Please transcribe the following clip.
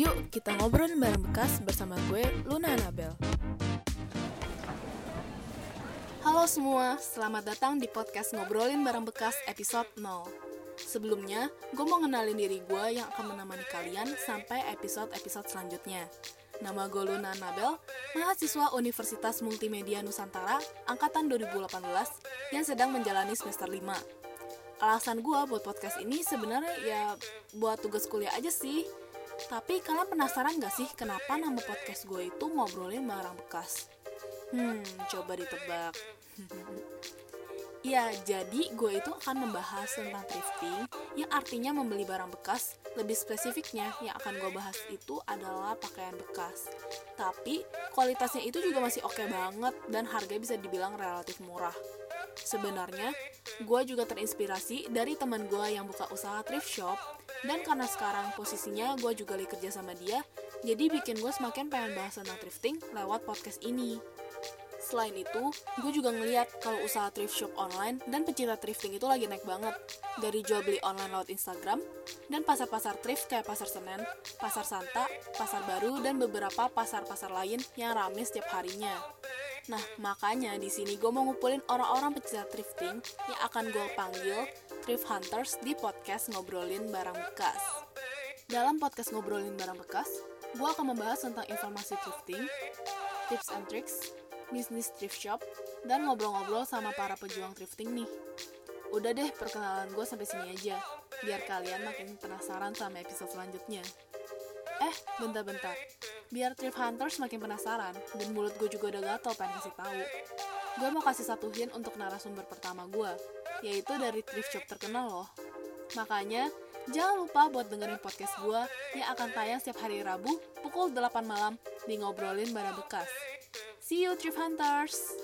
Yuk kita ngobrolin barang bekas bersama gue, Luna Anabel. Halo semua, selamat datang di podcast Ngobrolin Barang Bekas episode 0. Sebelumnya, gue mau ngenalin diri gue yang akan menemani kalian sampai episode-episode selanjutnya. Nama gue Luna Anabel, mahasiswa Universitas Multimedia Nusantara, Angkatan 2018, yang sedang menjalani semester 5. Alasan gue buat podcast ini sebenarnya ya buat tugas kuliah aja sih. Tapi kalian penasaran gak sih kenapa nama podcast gue itu ngobrolin barang bekas? Hmm, coba ditebak. Ya, jadi gue itu akan membahas tentang thrifting, yang artinya membeli barang bekas. Lebih spesifiknya, yang akan gue bahas itu adalah pakaian bekas. Tapi, kualitasnya itu juga masih oke banget, dan harganya bisa dibilang relatif murah. Sebenarnya, gue juga terinspirasi dari teman gue yang buka usaha thrift shop, dan karena sekarang posisinya gue juga lagi kerja sama dia, jadi bikin gue semakin pengen bahas tentang thrifting lewat podcast ini. Selain itu, gue juga ngeliat kalau usaha thrift shop online dan pecinta thrifting itu lagi naik banget. Dari jual beli online lewat Instagram, dan pasar-pasar thrift kayak Pasar Senen, Pasar Santa, Pasar Baru, dan beberapa pasar-pasar lain yang rame setiap harinya. Nah, makanya di sini gue mau ngumpulin orang-orang pecinta thrifting yang akan gue panggil Thrift Hunters di podcast Ngobrolin Barang Bekas. Dalam podcast Ngobrolin Barang Bekas, gue akan membahas tentang informasi thrifting, tips and tricks, bisnis thrift shop, dan ngobrol-ngobrol sama para pejuang thrifting nih. Udah deh, perkenalan gue sampai sini aja, biar kalian makin penasaran sama episode selanjutnya. Eh, bentar-bentar. Biar thrift hunters makin penasaran, dan mulut gue juga udah gatel pengen kasih tahu. Gue mau kasih satu hint untuk narasumber pertama gue, yaitu dari thrift shop terkenal loh. Makanya, jangan lupa buat dengerin podcast gue yang akan tayang setiap hari Rabu pukul 8 malam di Ngobrolin Barang Bekas. See you, Thrift Hunters!